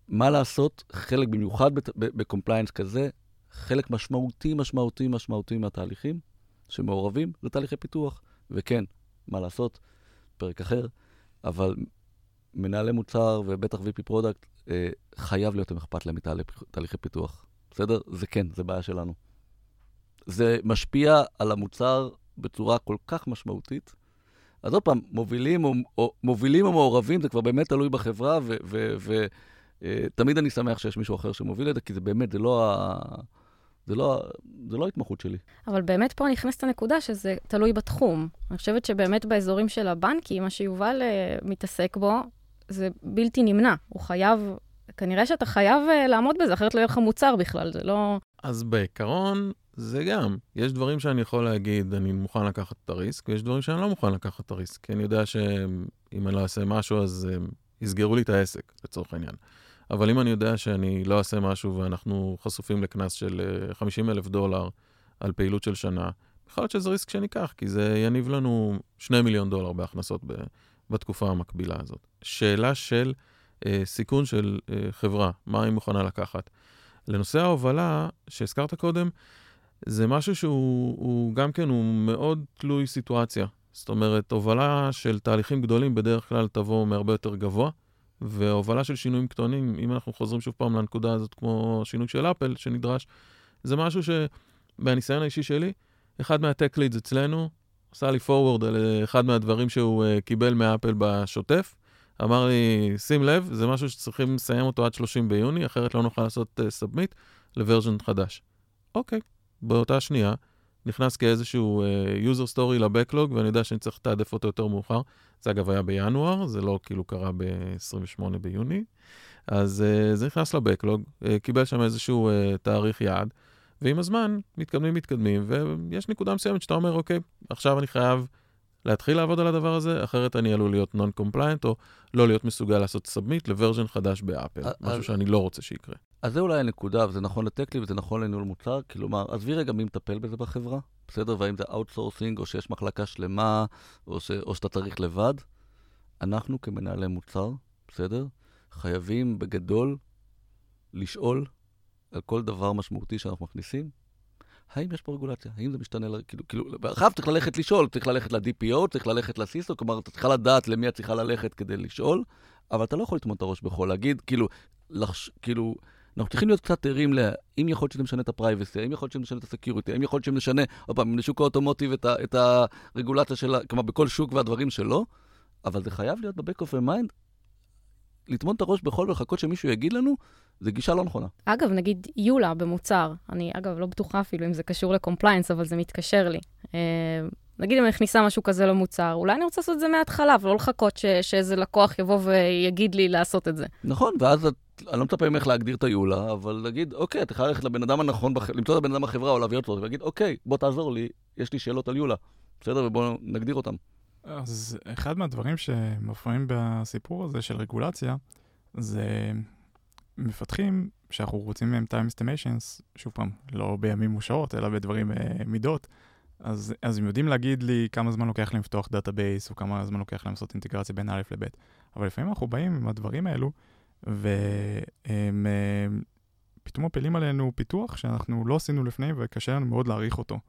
מה לעשות, חלק, במיוחד ב compliance כזה, חלק משמעותי, משמעותי, משמעותי מהתהליכים שמעורבים זה תהליכי פיתוח. וכן, מה לעשות, פרק אחר, אבל מנהלי מוצר ובטח VP product, אה, חייב להיות אכפת להם מתהליכי פיתוח. בסדר? זה כן, זה בעיה שלנו. זה משפיע על המוצר בצורה כל כך משמעותית. אז עוד פעם, מובילים או, או, מובילים או מעורבים, זה כבר באמת תלוי בחברה, ותמיד אה, אני שמח שיש מישהו אחר שמוביל את זה, כי זה באמת, זה לא, ה, זה לא, זה לא ההתמחות שלי. אבל באמת פה נכנסת הנקודה שזה תלוי בתחום. אני חושבת שבאמת באזורים של הבנקים, מה שיובל uh, מתעסק בו, זה בלתי נמנע. הוא חייב כנראה שאתה חייב uh, לעמוד בזה, אחרת לא יהיה לך מוצר בכלל, זה לא... אז בעיקרון, זה גם. יש דברים שאני יכול להגיד, אני מוכן לקחת את הריסק, ויש דברים שאני לא מוכן לקחת את הריסק. כי אני יודע שאם אני לא אעשה משהו, אז um, יסגרו לי את העסק, לצורך העניין. אבל אם אני יודע שאני לא אעשה משהו ואנחנו חשופים לקנס של uh, 50 אלף דולר על פעילות של שנה, יכול להיות שזה ריסק שניקח, כי זה יניב לנו 2 מיליון דולר בהכנסות ב- בתקופה המקבילה הזאת. שאלה של... אה, סיכון של אה, חברה, מה היא מוכנה לקחת. לנושא ההובלה, שהזכרת קודם, זה משהו שהוא גם כן, הוא מאוד תלוי סיטואציה. זאת אומרת, הובלה של תהליכים גדולים בדרך כלל תבוא מהרבה יותר גבוה, והובלה של שינויים קטנים, אם אנחנו חוזרים שוב פעם לנקודה הזאת, כמו שינוי של אפל שנדרש, זה משהו שבניסיון האישי שלי, אחד מה tech leads אצלנו, עשה לי forward על אחד מהדברים שהוא uh, קיבל מאפל בשוטף, אמר לי, שים לב, זה משהו שצריכים לסיים אותו עד 30 ביוני, אחרת לא נוכל לעשות submit uh, ל version חדש. אוקיי, באותה שנייה, נכנס כאיזשהו uh, user story לבקלוג, ואני יודע שאני צריך לתעדף אותו יותר מאוחר. זה אגב היה בינואר, זה לא כאילו קרה ב-28 ביוני. אז uh, זה נכנס לבקלוג, uh, קיבל שם איזשהו uh, תאריך יעד, ועם הזמן מתקדמים, מתקדמים, ויש נקודה מסוימת שאתה אומר, אוקיי, עכשיו אני חייב להתחיל לעבוד על הדבר הזה, אחרת אני עלול להיות non-compliant, או לא להיות מסוגל לעשות submit ל version חדש באפל, משהו שאני לא רוצה שיקרה. אז זה אולי הנקודה, וזה נכון לטקני וזה נכון לניהול מוצר, כלומר, עזבי רגע מי מטפל בזה בחברה, בסדר? והאם זה אאוטסורסינג, או שיש מחלקה שלמה, או, ש... או שאתה צריך לבד. אנחנו כמנהלי מוצר, בסדר? חייבים בגדול לשאול על כל דבר משמעותי שאנחנו מכניסים, האם יש פה רגולציה? האם זה משתנה? כאילו, כאילו, אחריו צריך ללכת לשאול, צריך ללכת ל-DPO, צריך ללכת ל-CISO, כלומר, אתה צריכה לדעת למי את צריכה ללכת כדי לשאול, אבל אתה לא יכול לטמון את הראש בחול, להגיד, כאילו, לחש, כאילו, אנחנו צריכים להיות קצת ערים ל... אם יכול להיות שזה משנה את ה-privacy, האם יכול להיות שזה משנה את ה-security, האם יכול להיות שזה משנה, עוד פעם, לשוק האוטומוטיב את, ה, את הרגולציה שלה, כלומר, בכל שוק והדברים שלו, אבל זה חייב להיות ב-back of your mind, לטמון את הראש בחול ולחכות שמישהו יגיד לנו, זה גישה לא נכונה. אגב, נגיד יולה במוצר, אני אגב לא בטוחה אפילו אם זה קשור לקומפליינס, אבל זה מתקשר לי. אה, נגיד אם אני מכניסה משהו כזה למוצר, אולי אני רוצה לעשות את זה מההתחלה, ולא לחכות ש- שאיזה לקוח יבוא ויגיד לי לעשות את זה. נכון, ואז את, אני לא מצפה ממך להגדיר את היולה, אבל להגיד, אוקיי, את יכולה ללכת לבן אדם הנכון, בח... למצוא את הבן אדם בחברה או להביא אותו, ולהגיד, אוקיי, בוא תעזור לי, יש לי שאלות על יולה. בסדר? ובואו נגדיר אותם. אז אחד מהדברים שמפריעים בסיפור הזה של רגולציה, זה מפתחים שאנחנו רוצים מהם time estimations, שוב פעם, לא בימים ושעות, אלא בדברים אה, מידות, אז, אז הם יודעים להגיד לי כמה זמן לוקח להם לפתוח database, או כמה זמן לוקח להם לעשות אינטגרציה בין א' לב'. אבל לפעמים אנחנו באים עם הדברים האלו, והם אה, פתאום מפילים עלינו פיתוח שאנחנו לא עשינו לפני, וקשה לנו מאוד להעריך אותו.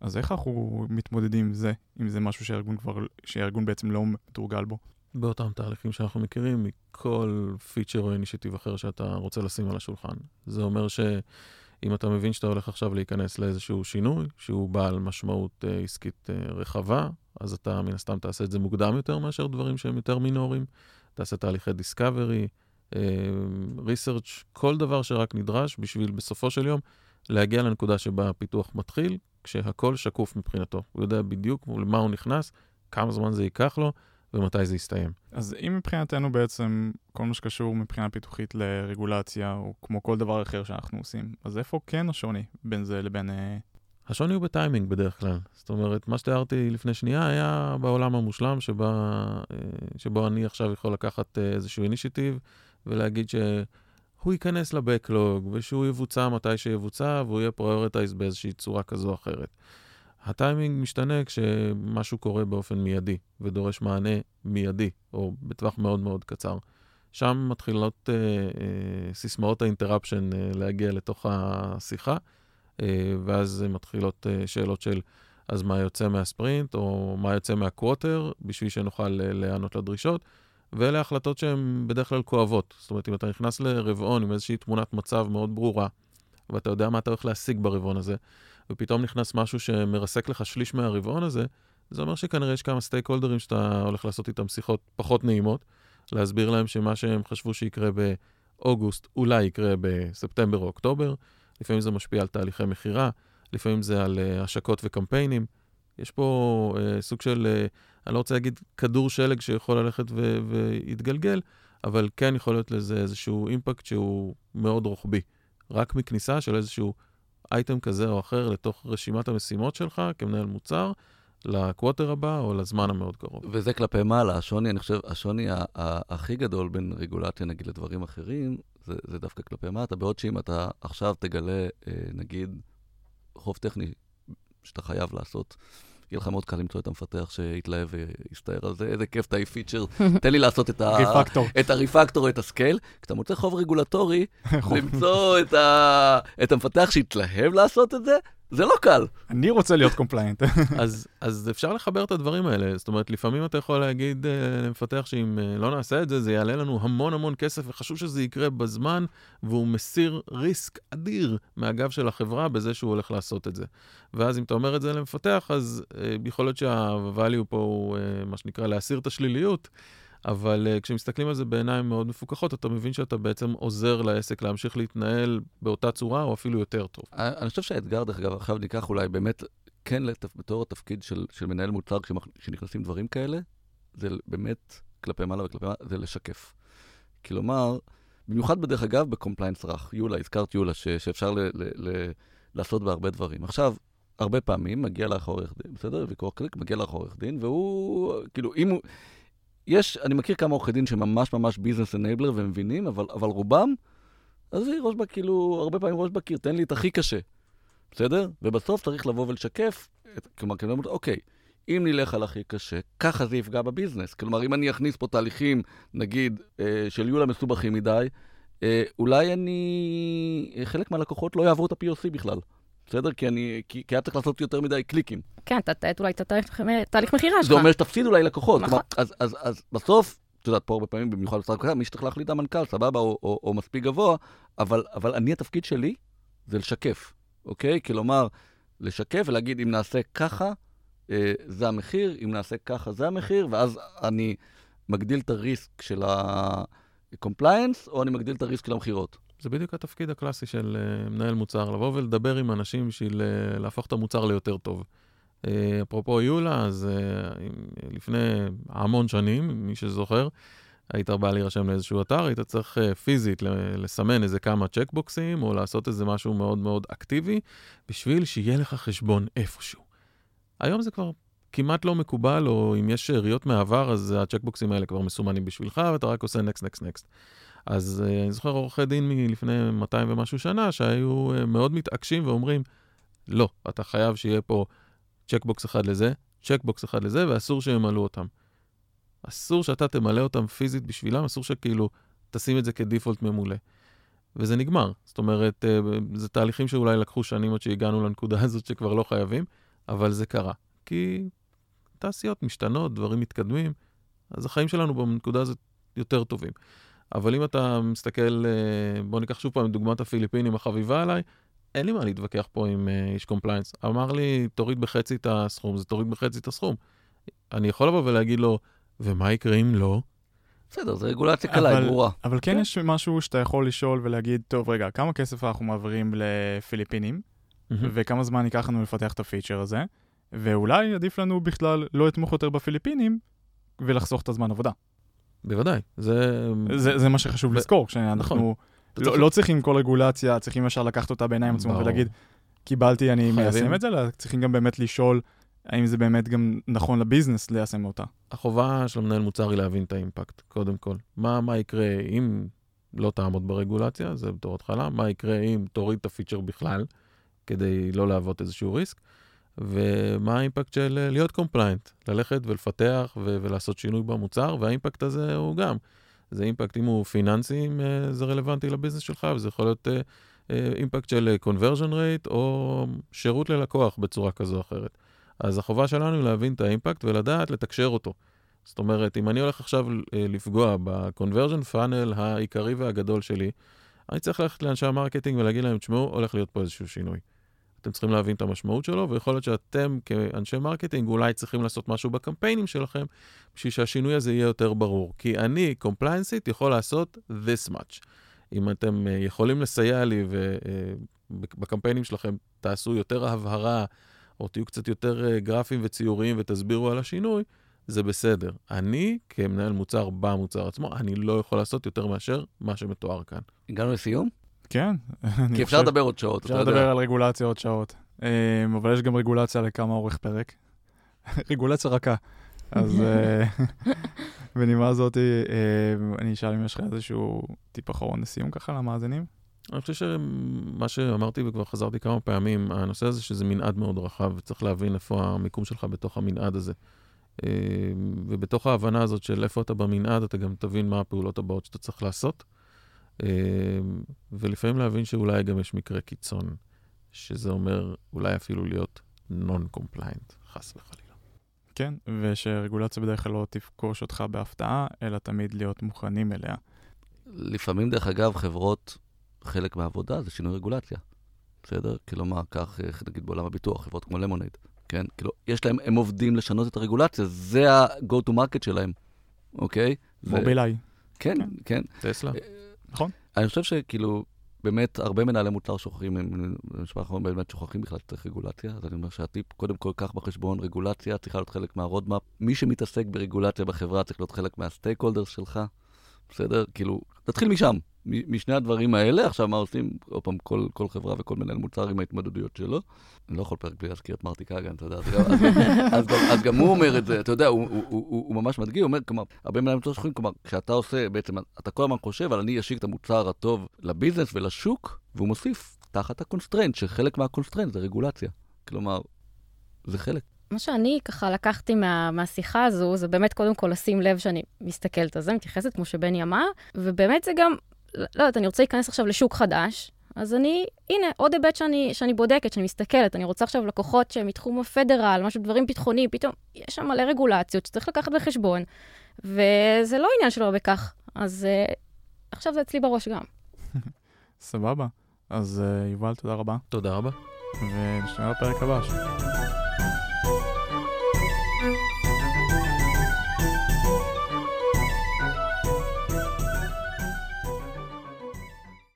אז איך אנחנו מתמודדים עם זה, אם זה משהו שהארגון כבר, שהארגון בעצם לא מתורגל בו? באותם תהליכים שאנחנו מכירים מכל פיצ'ר או אינישיטיב אחר שאתה רוצה לשים על השולחן. זה אומר שאם אתה מבין שאתה הולך עכשיו להיכנס לאיזשהו שינוי, שהוא בעל משמעות uh, עסקית uh, רחבה, אז אתה מן הסתם תעשה את זה מוקדם יותר מאשר דברים שהם יותר מינוריים. תעשה תהליכי דיסקאברי, uh, ריסרצ', כל דבר שרק נדרש בשביל בסופו של יום להגיע לנקודה שבה הפיתוח מתחיל, כשהכול שקוף מבחינתו. הוא יודע בדיוק למה הוא נכנס, כמה זמן זה ייקח לו, ומתי זה יסתיים. אז אם מבחינתנו בעצם כל מה שקשור מבחינה פיתוחית לרגולציה, או כמו כל דבר אחר שאנחנו עושים, אז איפה כן השוני בין זה לבין... אה, השוני הוא בטיימינג בדרך כלל. זאת אומרת, מה שתיארתי לפני שנייה היה בעולם המושלם שבה, אה, שבו אני עכשיו יכול לקחת אה, איזשהו אינישיטיב ולהגיד שהוא ייכנס לבקלוג ושהוא יבוצע מתי שיבוצע והוא יהיה prioritized באיזושהי צורה כזו או אחרת. הטיימינג משתנה כשמשהו קורה באופן מיידי ודורש מענה מיידי, או בטווח מאוד מאוד קצר. שם מתחילות אה, אה, סיסמאות ה interruption אה, להגיע לתוך השיחה, אה, ואז מתחילות אה, שאלות של אז מה יוצא מהספרינט, או מה יוצא מה quarter, בשביל שנוכל אה, להיענות לדרישות, ואלה החלטות שהן בדרך כלל כואבות. זאת אומרת, אם אתה נכנס לרבעון עם איזושהי תמונת מצב מאוד ברורה, ואתה יודע מה אתה הולך להשיג ברבעון הזה, ופתאום נכנס משהו שמרסק לך שליש מהרבעון הזה, זה אומר שכנראה יש כמה סטייק הולדרים שאתה הולך לעשות איתם שיחות פחות נעימות, להסביר להם שמה שהם חשבו שיקרה באוגוסט אולי יקרה בספטמבר או אוקטובר, לפעמים זה משפיע על תהליכי מכירה, לפעמים זה על uh, השקות וקמפיינים. יש פה uh, סוג של, uh, אני לא רוצה להגיד כדור שלג שיכול ללכת ו- ויתגלגל, אבל כן יכול להיות לזה איזשהו אימפקט שהוא מאוד רוחבי. רק מכניסה של איזשהו אייטם כזה או אחר לתוך רשימת המשימות שלך כמנהל מוצר, לקווטר הבא או לזמן המאוד קרוב. וזה כלפי מעלה, השוני, אני חושב, השוני הכי גדול בין רגולציה, נגיד, לדברים אחרים, זה, זה דווקא כלפי מטה, בעוד שאם אתה עכשיו תגלה, אה, נגיד, חוב טכני שאתה חייב לעשות, יהיה לך מאוד קל למצוא את המפתח שיתלהב ויסתער על זה, איזה כיף, איזה feature, תן לי לעשות את ה refactor את ה scale. כשאתה מוצא חוב רגולטורי, למצוא. את המפתח שיתלהב לעשות את זה, זה לא קל. אני רוצה להיות compliant. אז, אז אפשר לחבר את הדברים האלה. זאת אומרת, לפעמים אתה יכול להגיד uh, למפתח שאם uh, לא נעשה את זה, זה יעלה לנו המון המון כסף, וחשוב שזה יקרה בזמן, והוא מסיר ריסק אדיר מהגב של החברה בזה שהוא הולך לעשות את זה. ואז אם אתה אומר את זה למפתח, אז uh, יכול להיות שה-value פה הוא מה שנקרא להסיר את השליליות. אבל uh, כשמסתכלים על זה בעיניים מאוד מפוקחות, אתה מבין שאתה בעצם עוזר לעסק להמשיך להתנהל באותה צורה, או אפילו יותר טוב. אני חושב שהאתגר, דרך אגב, עכשיו ניקח אולי באמת, כן. בתור התפקיד של, של מנהל מוצר. כשנכנסים דברים כאלה, זה באמת כלפי מעלה וכלפי מעלה, זה לשקף. כלומר, במיוחד בדרך אגב ב compliance רך, יולה, הזכרת יולה, ש... שאפשר ל... ל... ל... לעשות בהרבה דברים. עכשיו, הרבה פעמים מגיע לך עורך דין, בסדר? ויכוח כזה, מגיע לך עורך דין, והוא, כאילו, אם הוא... יש, אני מכיר כמה עורכי דין שממש ממש business enabler והם מבינים, אבל, אבל רובם, עזבי, ראש בקיר, כאילו, הרבה פעמים ראש בקיר, תן לי את הכי קשה, בסדר? ובסוף צריך לבוא ולשקף, את, כלומר, כאילו, אוקיי, אם נלך על הכי קשה, ככה זה יפגע ב business. כלומר, אם אני אכניס פה תהליכים, נגיד, אה, של יולה מסובכים מדי, אה, אולי אני, חלק מהלקוחות לא יעברו את ה-POC בכלל. בסדר? כי אני, כי, כי היה צריך לעשות יותר מדי קליקים. כן, אתה תאט אולי את התהליך תהליך מכירה שלך. זה אומר שתפסיד אולי לקוחות. נכון. אז, אז, אז בסוף, את יודעת, פה הרבה פעמים, במיוחד בצד כזה, מי שצריך להחליט המנכ"ל, סבבה, או, או, או מספיק גבוה, אבל, אבל אני, התפקיד שלי זה לשקף, אוקיי? כלומר, לשקף ולהגיד, אם נעשה ככה, אה, זה המחיר, אם נעשה ככה, זה המחיר, ואז אני מגדיל את הריסק של ה-compliance, או אני מגדיל את הריסק של המכירות. זה בדיוק התפקיד הקלאסי של uh, מנהל מוצר, לבוא ולדבר עם אנשים בשביל uh, להפוך את המוצר ליותר טוב. Uh, אפרופו יולה, אז לפני המון שנים, מי שזוכר, היית בא להירשם לאיזשהו אתר, היית צריך פיזית לסמן איזה כמה צ'קבוקסים, או לעשות איזה משהו מאוד מאוד אקטיבי, בשביל שיהיה לך חשבון איפשהו. היום זה כבר כמעט לא מקובל, או אם יש שאריות מהעבר, אז הצ'קבוקסים האלה כבר מסומנים בשבילך, ואתה רק עושה next, next, next. אז uh, אני זוכר עורכי דין מלפני 200 ומשהו שנה, שהיו uh, מאוד מתעקשים ואומרים, לא, אתה חייב שיהיה פה checkbox אחד לזה, checkbox אחד לזה, ואסור שימלאו אותם. אסור שאתה תמלא אותם פיזית בשבילם, אסור שכאילו תשים את זה כ default ממולא. וזה נגמר. זאת אומרת, uh, זה תהליכים שאולי לקחו שנים עד שהגענו לנקודה הזאת שכבר לא חייבים, אבל זה קרה. כי תעשיות משתנות, דברים מתקדמים, אז החיים שלנו בנקודה הזאת יותר טובים. אבל אם אתה מסתכל, אה, בוא ניקח שוב פעם דוגמת הפיליפינים החביבה עליי, אין לי מה להתווכח פה עם אה, איש compliance. אמר לי, תוריד בחצי את הסכום, זה תוריד בחצי את הסכום. אני יכול לבוא ולהגיד לו, ומה יקרה אם לא? בסדר, זו רגולציה קלה, היא ברורה. אבל כן, כן יש משהו שאתה יכול לשאול ולהגיד, טוב, רגע, כמה כסף אנחנו מעבירים לפיליפינים, וכמה זמן ייקח לנו לפתח את הפיצ'ר הזה, ואולי עדיף לנו בכלל לא לתמוך יותר בפיליפינים ולחסוך את הזמן עבודה. בוודאי, זה... זה, זה מה שחשוב ו... לזכור, כשאנחנו נכון. לא, צריך... לא צריכים כל רגולציה, צריכים ישר לקחת אותה בעיניים עצמם ולהגיד, קיבלתי, אני חייבים. מיישם את זה, אלא צריכים גם באמת לשאול האם זה באמת גם נכון לביזנס ליישם אותה. החובה של המנהל מוצר היא להבין את ה impact, קודם כל. מה, מה יקרה אם לא תעמוד ברגולציה, זה בתור התחלה, מה יקרה אם תוריד את ה feature בכלל, כדי לא להוות איזשהו risk. ומה ה impact של אה, להיות compliant, ללכת ולפתח ו- ולעשות שינוי במוצר, וה impact הזה הוא גם, זה impact, אם הוא פיננסי, אם אה, זה רלוונטי ל business שלך, וזה יכול להיות אה, impact של conversion rate או שירות ללקוח בצורה כזו או אחרת. אז החובה שלנו היא להבין את ה impact ולדעת לתקשר אותו. זאת אומרת, אם אני הולך עכשיו לפגוע ב-conversion funnel העיקרי והגדול שלי, אני צריך ללכת לאנשי ה marketing ולהגיד להם, תשמעו, הולך להיות פה איזשהו שינוי. אתם צריכים להבין את המשמעות שלו, ויכול להיות שאתם כאנשי marketing אולי צריכים לעשות משהו בקמפיינים שלכם, בשביל שהשינוי הזה יהיה יותר ברור. כי אני, compliance ית, יכול לעשות this much. אם אתם uh, יכולים לסייע לי ובקמפיינים uh, שלכם תעשו יותר הבהרה, או תהיו קצת יותר uh, גרפיים וציוריים ותסבירו על השינוי, זה בסדר. אני, כמנהל מוצר במוצר עצמו, אני לא יכול לעשות יותר מאשר מה שמתואר כאן. הגענו לסיום? כן. כי אפשר לדבר עוד שעות, אפשר לדבר על רגולציה עוד שעות. אמ, אבל יש גם רגולציה לכמה אורך פרק. רגולציה רכה. אז אה, בנימה הזאת, אמ, אני אשאל אם יש לך איזשהו טיפ אחרון לסיום ככה למאזינים. אני חושב שמה שאמרתי וכבר חזרתי כמה פעמים, הנושא הזה שזה מנעד מאוד רחב, וצריך להבין איפה המיקום שלך בתוך המנעד הזה. אמ, ובתוך ההבנה הזאת של איפה אתה במנעד, אתה גם תבין מה הפעולות הבאות שאתה צריך לעשות. אמ, ולפעמים להבין שאולי גם יש מקרה קיצון, שזה אומר אולי אפילו להיות non-compliant, חס וחלילה. כן, ושרגולציה בדרך כלל לא תפגוש אותך בהפתעה, אלא תמיד להיות מוכנים אליה. לפעמים, דרך אגב, חברות, חלק מהעבודה זה שינוי רגולציה. בסדר? כלומר, כך, נגיד בעולם הביטוח, חברות כמו למונייד, כן? כאילו, יש להם, הם עובדים לשנות את הרגולציה, זה ה-go to market שלהם, אוקיי? מובילאיי. כן, כן. טסלה. נכון. אני חושב שכאילו, באמת, הרבה מנהלי מוצר שוכחים, במשפט האחרון באמת שוכחים בכלל שצריך רגולציה, אז אני אומר שהטיפ, קודם כל, קח בחשבון, רגולציה צריכה להיות חלק מה roadmap. מי שמתעסק ברגולציה בחברה צריך להיות חלק מה stakeholders שלך, בסדר? כאילו, תתחיל משם, משני הדברים האלה. עכשיו, מה עושים? עוד פעם, כל, כל חברה וכל מנהל מוצר עם ההתמודדויות שלו. אני לא יכול פרק בלי להזכיר את מרטי קאגן, אתה יודע, אז, אז, אז, גם, אז גם הוא אומר את זה, אתה יודע, הוא, הוא, הוא, הוא ממש מדגיש, הוא אומר, כלומר, הרבה מנהלים מוצר שוכחים, כלומר, כשאתה עושה, בעצם, אתה כל הזמן חושב, אבל אני אשיק את המוצר הטוב ל business ולשוק, והוא מוסיף תחת ה constraint, שחלק מה constraint זה רגולציה. כלומר, זה חלק. מה שאני ככה לקחתי מה, מהשיחה הזו, זה באמת קודם כל לשים לב שאני מסתכלת על זה, מתייחסת כמו שבני אמר, ובאמת זה גם, לא יודעת, אני רוצה להיכנס עכשיו לשוק חדש, אז אני, הנה, עוד היבט שאני, שאני בודקת, שאני מסתכלת. אני רוצה עכשיו לקוחות שהם מתחום הפדרל, משהו, דברים ביטחוניים, פתאום יש שם מלא רגולציות שצריך לקחת בחשבון, וזה לא עניין של הרבה כך. אז uh, עכשיו זה אצלי בראש גם. סבבה. אז uh, יובל, תודה רבה. תודה רבה. ונשתמע בפרק הבא.